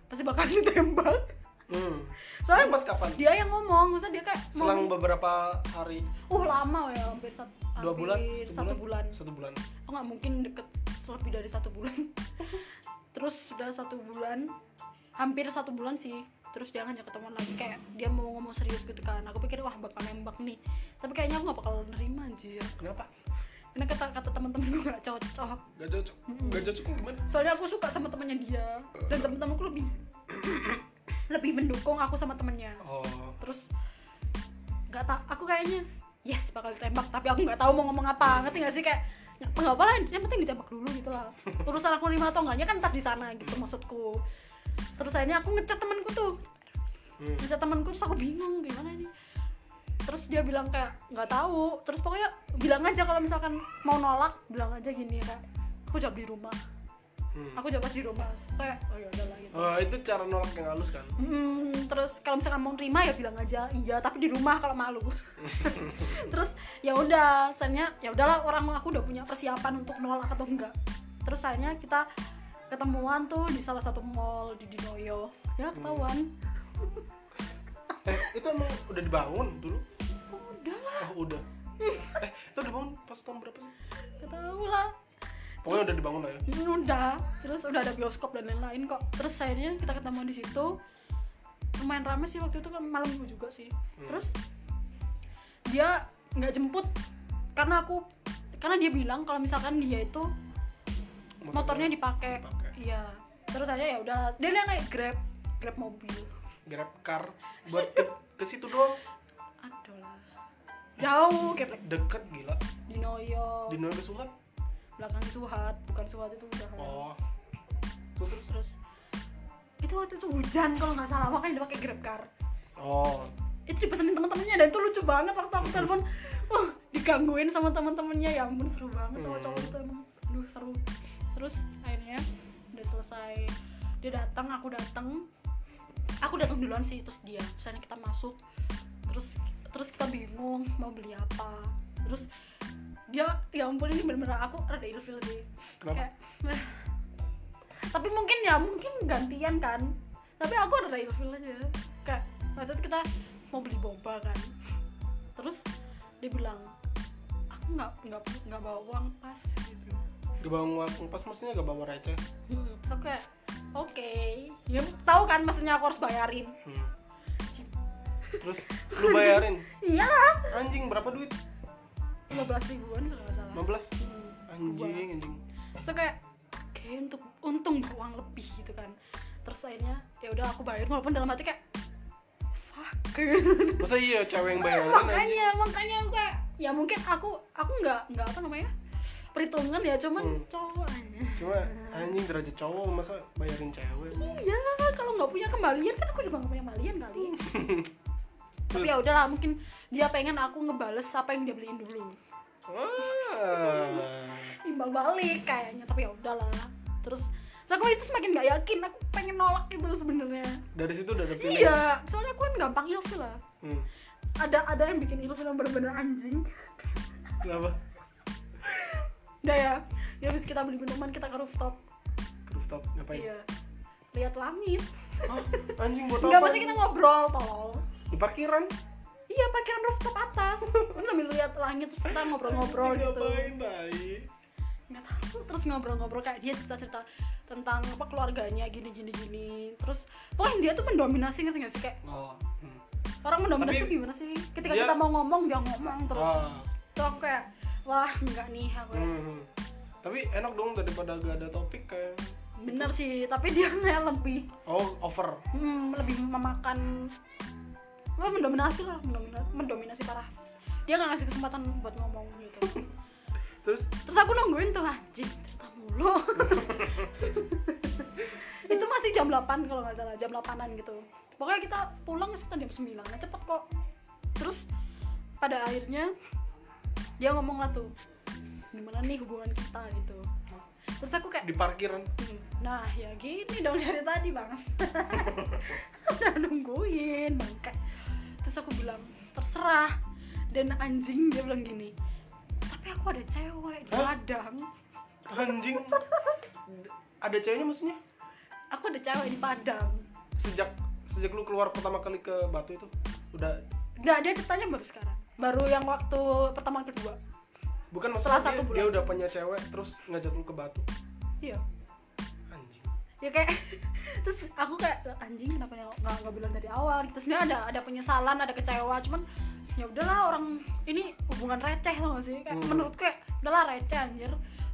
Pasti bakal ditembak. Hmm. soalnya pas kapan? dia yang ngomong masa dia kayak selang ngomong, beberapa hari. Uh lama ya hampir satu dua bulan? satu bulan. Satu bulan. Aku nggak mungkin deket lebih dari satu bulan. Terus sudah satu bulan. Hampir satu bulan sih terus dia ngajak ketemuan lagi kayak dia mau ngomong serius gitu kan. Aku pikir wah bakal nembak nih. Tapi kayaknya aku nggak bakal nerima anjir. Kenapa? Karena kata kata teman-teman gue nggak cocok. Gak cocok? Gak cocok gimana? Soalnya aku suka sama temannya dia. Dan temen-temenku lebih lebih mendukung aku sama temennya oh. Terus nggak tak aku kayaknya yes bakal ditembak. Tapi aku nggak tahu mau ngomong apa. Ngerti nggak sih? Kayak nggak apa lah yang penting ditembak dulu gitu lah. Urusan aku nerima atau enggaknya kan ntar di sana gitu maksudku terus akhirnya aku ngechat temanku tuh. Hmm. ngechat temanku terus aku bingung gimana ini? Terus dia bilang kayak nggak tahu. Terus pokoknya bilang aja kalau misalkan mau nolak bilang aja gini kayak aku jawab di rumah. Hmm. aku jawab pas di rumah. Kayak oh ya udahlah gitu. Oh, itu cara nolak yang halus kan? Hmm, terus kalau misalkan mau terima ya bilang aja iya tapi di rumah kalau malu. Terus ya udah soalnya ya udahlah orang aku udah punya persiapan untuk nolak atau enggak. Terus akhirnya kita ketemuan tuh di salah satu mall di Dinoyo. Ya ketahuan. Eh itu emang udah dibangun dulu? Udah lah. Oh udah. Eh itu dibangun pas tahun berapa sih? Gak tahu lah. Pokoknya udah dibangun lah ya? Hmm, udah. Terus udah ada bioskop dan lain-lain kok. Terus akhirnya kita ketemu di situ. Lumayan rame sih waktu itu kan malam minggu juga sih. Hmm. terus dia nggak jemput karena aku karena dia bilang kalau misalkan dia itu motornya dipakai. dipakai. Iya. Terus aja ya udah dia naik grab grab mobil. Grab car buat ke, ke situ doang. Aduh lah. Jauh kayak deket gila. Di Noyo. Di Nusa Kesuhat belakang Suhat bukan Suhat itu udah. Oh. Terus terus terus. Itu waktu itu hujan kalau nggak salah makanya dia pakai grab car. Oh. Itu dipesenin teman-temannya dan itu lucu banget waktu aku telepon. Wah digangguin sama teman-temannya ya ampun seru banget Hmm. cowok-cowok itu emang. Aduh seru. Terus akhirnya udah selesai. Dia datang aku datang. Aku datang duluan sih terus dia soalnya kita masuk. Terus terus kita bingung mau beli apa. Terus dia ya ampun ini bener-bener aku rada ilfil sih. Kenapa? Kayak tapi mungkin ya mungkin gantian kan. Tapi aku ada ilfil aja. Kayak waktu itu kita mau beli boba kan. Terus dia bilang aku nggak nggak nggak bawa uang pas gitu gak bawa uang pas maksudnya gak bawa receh. Hmm, aku kayak oke ya tahu kan maksudnya aku harus bayarin. Hmm. terus lu bayarin? Iya. Anjing berapa duit? 15 ribuan kalau nggak salah. 15 Hmm, anjing anjing. Aku kayak oke untuk untung beruang lebih gitu kan. Terus akhirnya ya udah aku bayar walaupun dalam hati kayak fuck. Masa iya cewek yang bayarin anjing? Makanya makanya aku kayak ya mungkin aku aku nggak nggak apa namanya perhitungan ya cuman Hmm. cowok aja cuma anjing derajat cowok masa bayarin cewek? Iya kalau nggak punya kembalian kan aku juga nggak punya kembalian kali tapi Terus? ya udahlah mungkin dia pengen aku ngebales apa yang dia beliin dulu. Ah. imbal balik kayaknya tapi ya udahlah. Terus terus aku itu semakin nggak yakin aku pengen nolak gitu sebenarnya. Dari situ udah ada feeling? Iya soalnya aku kan gampang ilfil lah. Hmm. ada ada yang bikin ilfil yang bener-bener anjing. Kenapa udah ya. Ya habis kita beli minuman kita ke rooftop. Ke rooftop ngapain? Iya. Lihat langit. Hah? anjing buat Enggak, apa? maksudnya kita ngobrol tolol di parkiran? Iya parkiran rooftop atas. Sambil lihat langit terus kita ngobrol-ngobrol gitu. ngapain tai? Nggak tahu terus ngobrol-ngobrol kayak dia cerita-cerita tentang apa keluarganya gini gini gini. Terus pokoknya dia tuh mendominasi ngerti nggak sih kayak? Oh hmm. orang mendominasi Tapi- tuh gimana sih? Ketika Dia- kita mau ngomong dia ngomong terus. Ah tuh aku kayak wah enggak nih aku ya. hmm. tapi enak dong daripada gak ada topik kayak bener sih tapi dia kayak lebih. Oh over. Hmm, lebih memakan. Wah, mendominasi lah mendominasi, mendominasi parah. Dia nggak ngasih kesempatan buat ngomong gitu. Terus? Terus aku nungguin tuh anjing cerita mulu. Itu masih jam 8 kalau nggak salah jam 8an gitu. Pokoknya kita pulang sekitar jam 9 nah cepet kok. Terus pada akhirnya dia ngomong lah tuh gimana nih hubungan kita? gitu. Terus aku kayak di parkiran "Hmm, nah ya gini dong dari tadi bang. Udah nungguin bang kayak. Terus aku bilang terserah. Dan anjing dia bilang gini tapi aku ada cewek di Hah? ladang anjing. Ada ceweknya maksudnya? Aku ada cewek di Padang. Sejak sejak lu keluar pertama kali ke Batu itu udah nggak dia ceritanya baru sekarang baru yang waktu pertemuan kedua. Bukan Setelah maksudnya satu dia, bulan. dia udah punya cewek terus ngajak lu ke Batu. Iya. Anjing. Ya kayak terus aku kayak anjing kenapa nggak nggak bilang dari awal? Terus dia ada ada penyesalan ada kecewa cuman ya udahlah orang ini hubungan receh loh sih kayak Hmm. menurutku kayak udahlah receh anjir.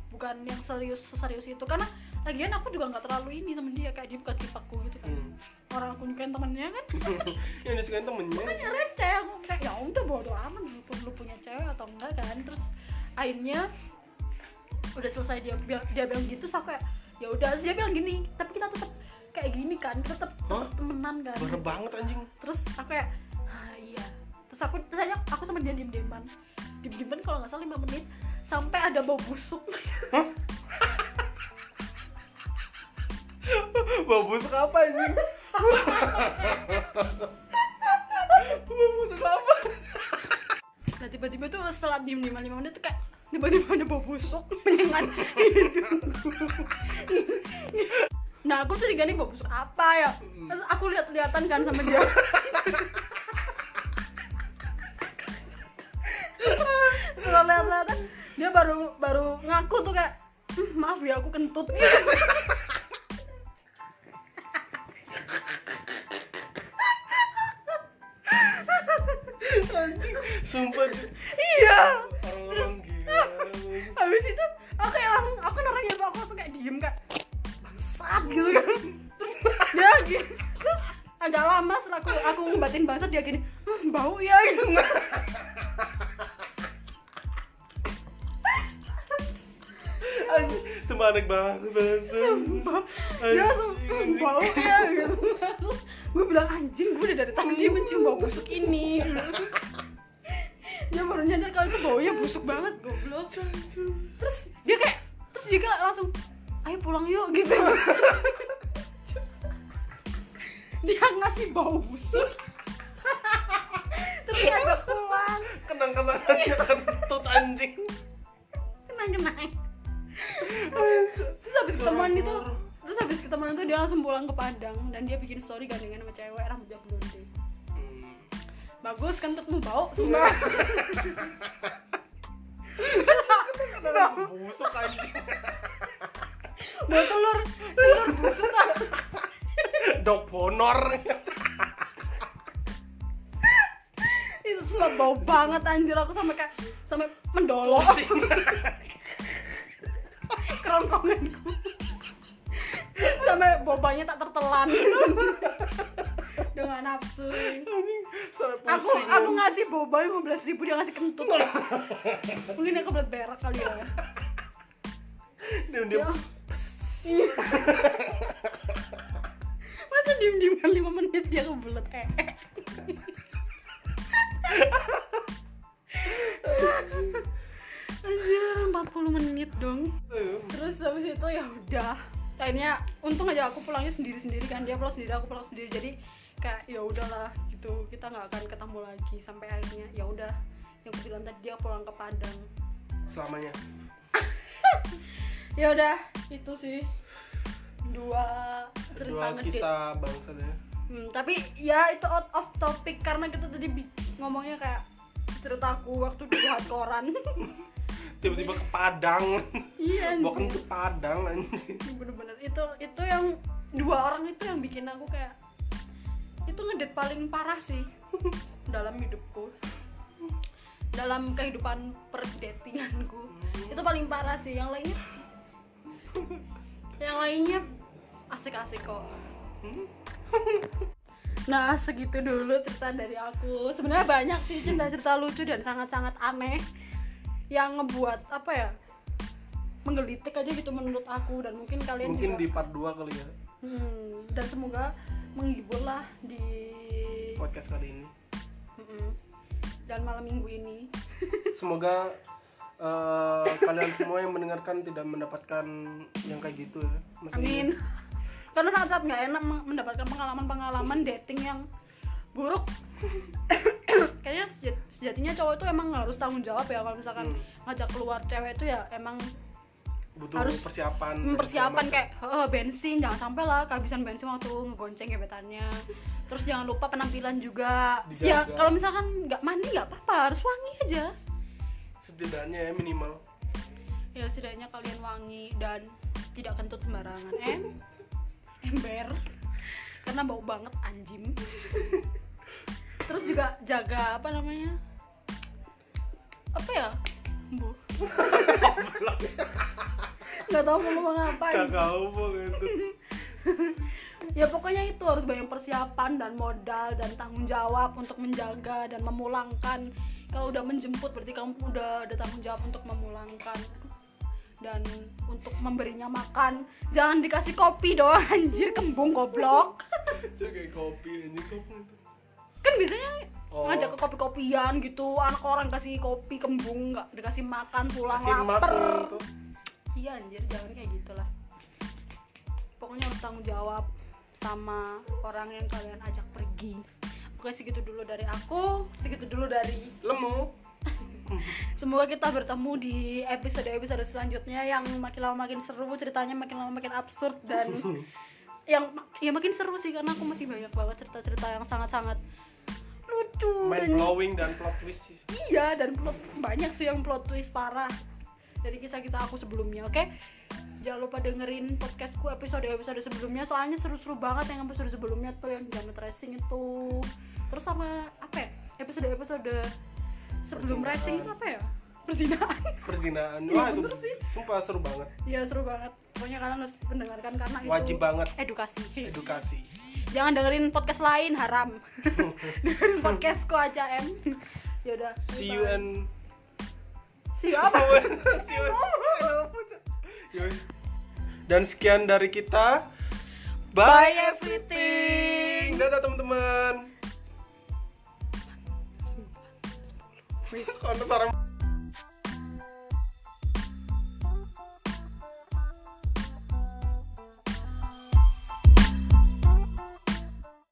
Bukan yang serius serius itu. Karena lagian aku juga nggak terlalu ini sama dia kayak dia bukan tipe aku gitu kan. Hmm. orang aku nyukain temennya kan. Yang disukain temennya. Ya receh aku ya udah bodo amat. Lu, lu punya cewek atau enggak kan. Terus akhirnya udah selesai dia dia, bilang gitu aku kayak ya udah terus dia bilang gini tapi kita tetap kayak gini kan tetap tetap temenan kan. Bare banget anjing. Terus aku kayak ah iya. Terus aku terus akhirnya aku sama dia diem dieman diem dieman kalau nggak salah lima menit sampai ada bau busuk. Bau busuk apa anjing busuk apa nah tiba-tiba tuh setelah diem dieman lima menit tuh kayak tiba-tiba ada bau busuk menyengat nah aku curiga nih bau busuk apa ya? Terus aku lihat-lihatan kan sama dia. Setelah lihat-lihatan dia baru baru ngaku tuh kayak "Hmm, maaf ya aku kentut anjing. Sumpah iya. Orang-orang gila habis itu aku kayak langsung aku naranya aku langsung kayak diem kayak bangsat gitu kan. Terus dia gini terus agak lama setelah aku aku ngebatin bangsat dia gini "Hmm, bau ya gitu. Anjing sumpah aneh banget banget dia langsung "Hmm, bau ya gitu. Terus gue bilang anjing gue udah dari tadi mencium bau busuk ini dia baru nyadar kalau itu baunya busuk banget goblok. Terus dia kayak terus dia kayak langsung ayo pulang yuk gitu. Dia ngasih bau busuk. Terus ngajak pulang. Kenang-kenang aja kentut anjing. Kenang kenang terus habis ketemuan itu terus habis ketemuan itu dia langsung pulang ke Padang dan dia bikin story gandengan sama cewek rambutnya blonde. Bagus kan tutmu bau sumpah. Kenapa busuk anjing. Buat telur telur busuk kan dok honor. Itu semua bau banget anjir. Aku sampai kayak sampai mendolok. Kerongkonganku. Sampai bobanya tak tertelan dengan nafsu aku aku ngasih boba lima belas ribu dia ngasih kentut mungkin dia kebelet berak kali ya dia dia Ya. masa diem dieman lima menit dia kebelet eh Anjir, 40 menit dong. Terus habis itu ya udah. Akhirnya untung aja aku pulangnya sendiri-sendiri kan. Dia pulang sendiri, aku pulang sendiri. Jadi kayak ya udahlah gitu. Kita nggak akan ketemu lagi sampai akhirnya ya udah. Yang aku bilang tadi dia pulang ke Padang. selamanya Ya udah, itu sih dua cerita dua kisah bangsa ya Hmm, tapi ya itu out of topic karena kita tadi ngomongnya kayak ceritaku waktu di koran. tiba-tiba ke Padang iya anjing. ke Padang bener-bener itu itu yang dua orang itu yang bikin aku kayak itu ngedate paling parah sih dalam hidupku. Dalam kehidupan perdatinganku. Itu paling parah sih. Yang lainnya? Yang lainnya asik-asik kok. Nah segitu dulu cerita dari aku. Sebenarnya banyak sih cerita-cerita lucu dan sangat-sangat aneh yang ngebuat apa ya menggelitik aja gitu menurut aku. Dan mungkin kalian mungkin juga. di part 2 kali ya. Hmm, dan semoga menghibur lah di podcast kali ini. Mm-mm. dan malam minggu ini. Semoga eh, kalian semua yang mendengarkan tidak mendapatkan yang kayak gitu ya. Maksudnya- amin. Karena sangat-sangat nggak enak me- mendapatkan pengalaman-pengalaman dating yang buruk. Kayaknya sejat- sejatinya cowok itu emang harus tanggung jawab ya kalau misalkan Hmm. ngajak keluar cewek itu ya emang butuh harus persiapan mempersiapan dan kayak "Heh, bensin jangan sampai lah kehabisan bensin waktu ngegonceng gebetannya terus jangan lupa penampilan juga. Ya Dijaga. kalau misalkan nggak mandi nggak apa-apa harus wangi aja. Setidaknya ya minimal. Ya setidaknya kalian wangi dan tidak kentut sembarangan. Em ember. Karena bau banget anjing. Terus juga jaga apa namanya apa ya bu nggak tahu mau ngomong apa apa gitu ya pokoknya itu harus banyak persiapan dan modal dan tanggung jawab untuk menjaga dan memulangkan. Kalau udah menjemput berarti kamu udah ada tanggung jawab untuk memulangkan dan untuk memberinya makan. Jangan dikasih kopi doang anjir kembung goblok. Jaga kopi itu? Kan biasanya Oh. ngajak ke kopi-kopian gitu anak orang kasih kopi kembung nggak dikasih makan pulang Saking lapar. makan. Iya anjir jangan kayak gitulah. Pokoknya harus tanggung jawab sama orang yang kalian ajak pergi. Oke segitu dulu dari aku segitu dulu dari lemu. Semoga kita bertemu di episode-episode selanjutnya yang makin lama makin seru ceritanya makin lama makin absurd dan yang ya makin seru sih karena aku masih banyak banget cerita-cerita yang sangat-sangat lucu mind dan blowing dan plot twist sih. iya dan plot banyak sih yang plot twist parah dari kisah-kisah aku sebelumnya oke? Jangan lupa dengerin podcastku episode episode sebelumnya soalnya seru-seru banget yang episode sebelumnya tuh yang jamet racing itu. Terus sama apa ya? Episode episode sebelum Perzinaan. racing itu apa ya? Perzinaan perzinaan Iya, wah itu sih. sumpah seru banget. Iya seru banget. Pokoknya kalian harus mendengarkan karena itu Wajib banget. edukasi. Edukasi. Jangan dengerin podcast lain haram. Dengerin podcastku aja em. Yaudah See you and- Yos. dan sekian dari kita. Bye bye everything. dadah teman-teman